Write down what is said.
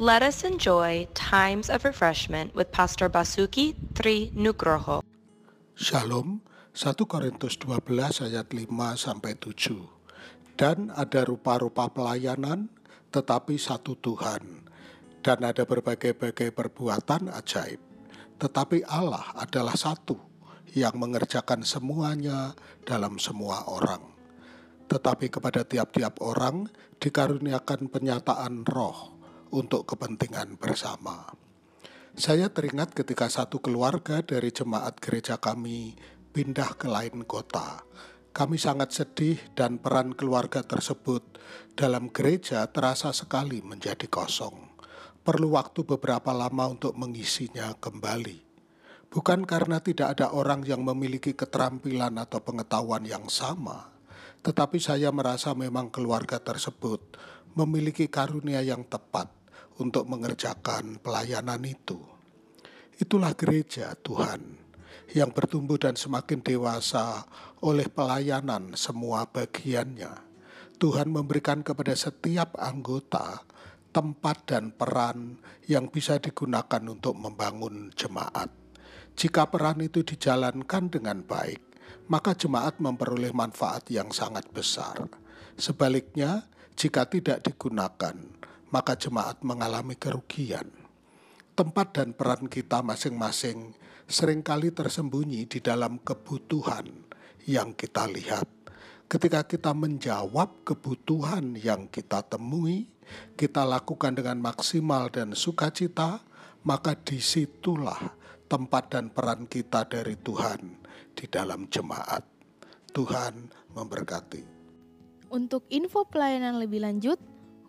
Let us enjoy times of refreshment with Pastor Basuki Tri Nugroho. Shalom, 1 Korintus 12 ayat 5 sampai 7. Dan ada rupa-rupa pelayanan, tetapi satu Tuhan. Dan ada berbagai-bagai perbuatan ajaib. Tetapi Allah adalah satu yang mengerjakan semuanya dalam semua orang. Tetapi kepada tiap-tiap orang dikaruniakan penyataan roh untuk kepentingan bersama. Saya teringat ketika satu keluarga dari jemaat gereja kami pindah ke lain kota. Kami sangat sedih dan peran keluarga tersebut dalam gereja terasa sekali menjadi kosong perlu waktu beberapa lama untuk mengisinya kembali. Bukan karena tidak ada orang yang memiliki keterampilan atau pengetahuan yang sama, tetapi saya merasa memang keluarga tersebut memiliki karunia yang tepat untuk mengerjakan pelayanan itu. Itulah gereja Tuhan yang bertumbuh dan semakin dewasa oleh pelayanan semua bagiannya. Tuhan memberikan kepada setiap anggota tempat dan peran yang bisa digunakan untuk membangun jemaat. Jika peran itu dijalankan dengan baik, maka jemaat memperoleh manfaat yang sangat besar. Sebaliknya, jika tidak digunakan, maka jemaat mengalami kerugian. Tempat dan peran kita masing-masing sering kali tersembunyi di dalam kebutuhan yang kita lihat. Ketika kita menjawab kebutuhan yang kita temui, kita lakukan dengan maksimal dan sukacita, maka di situlah tempat dan peran kita dari Tuhan di dalam jemaat. Tuhan memberkati. Untuk info pelayanan lebih lanjut,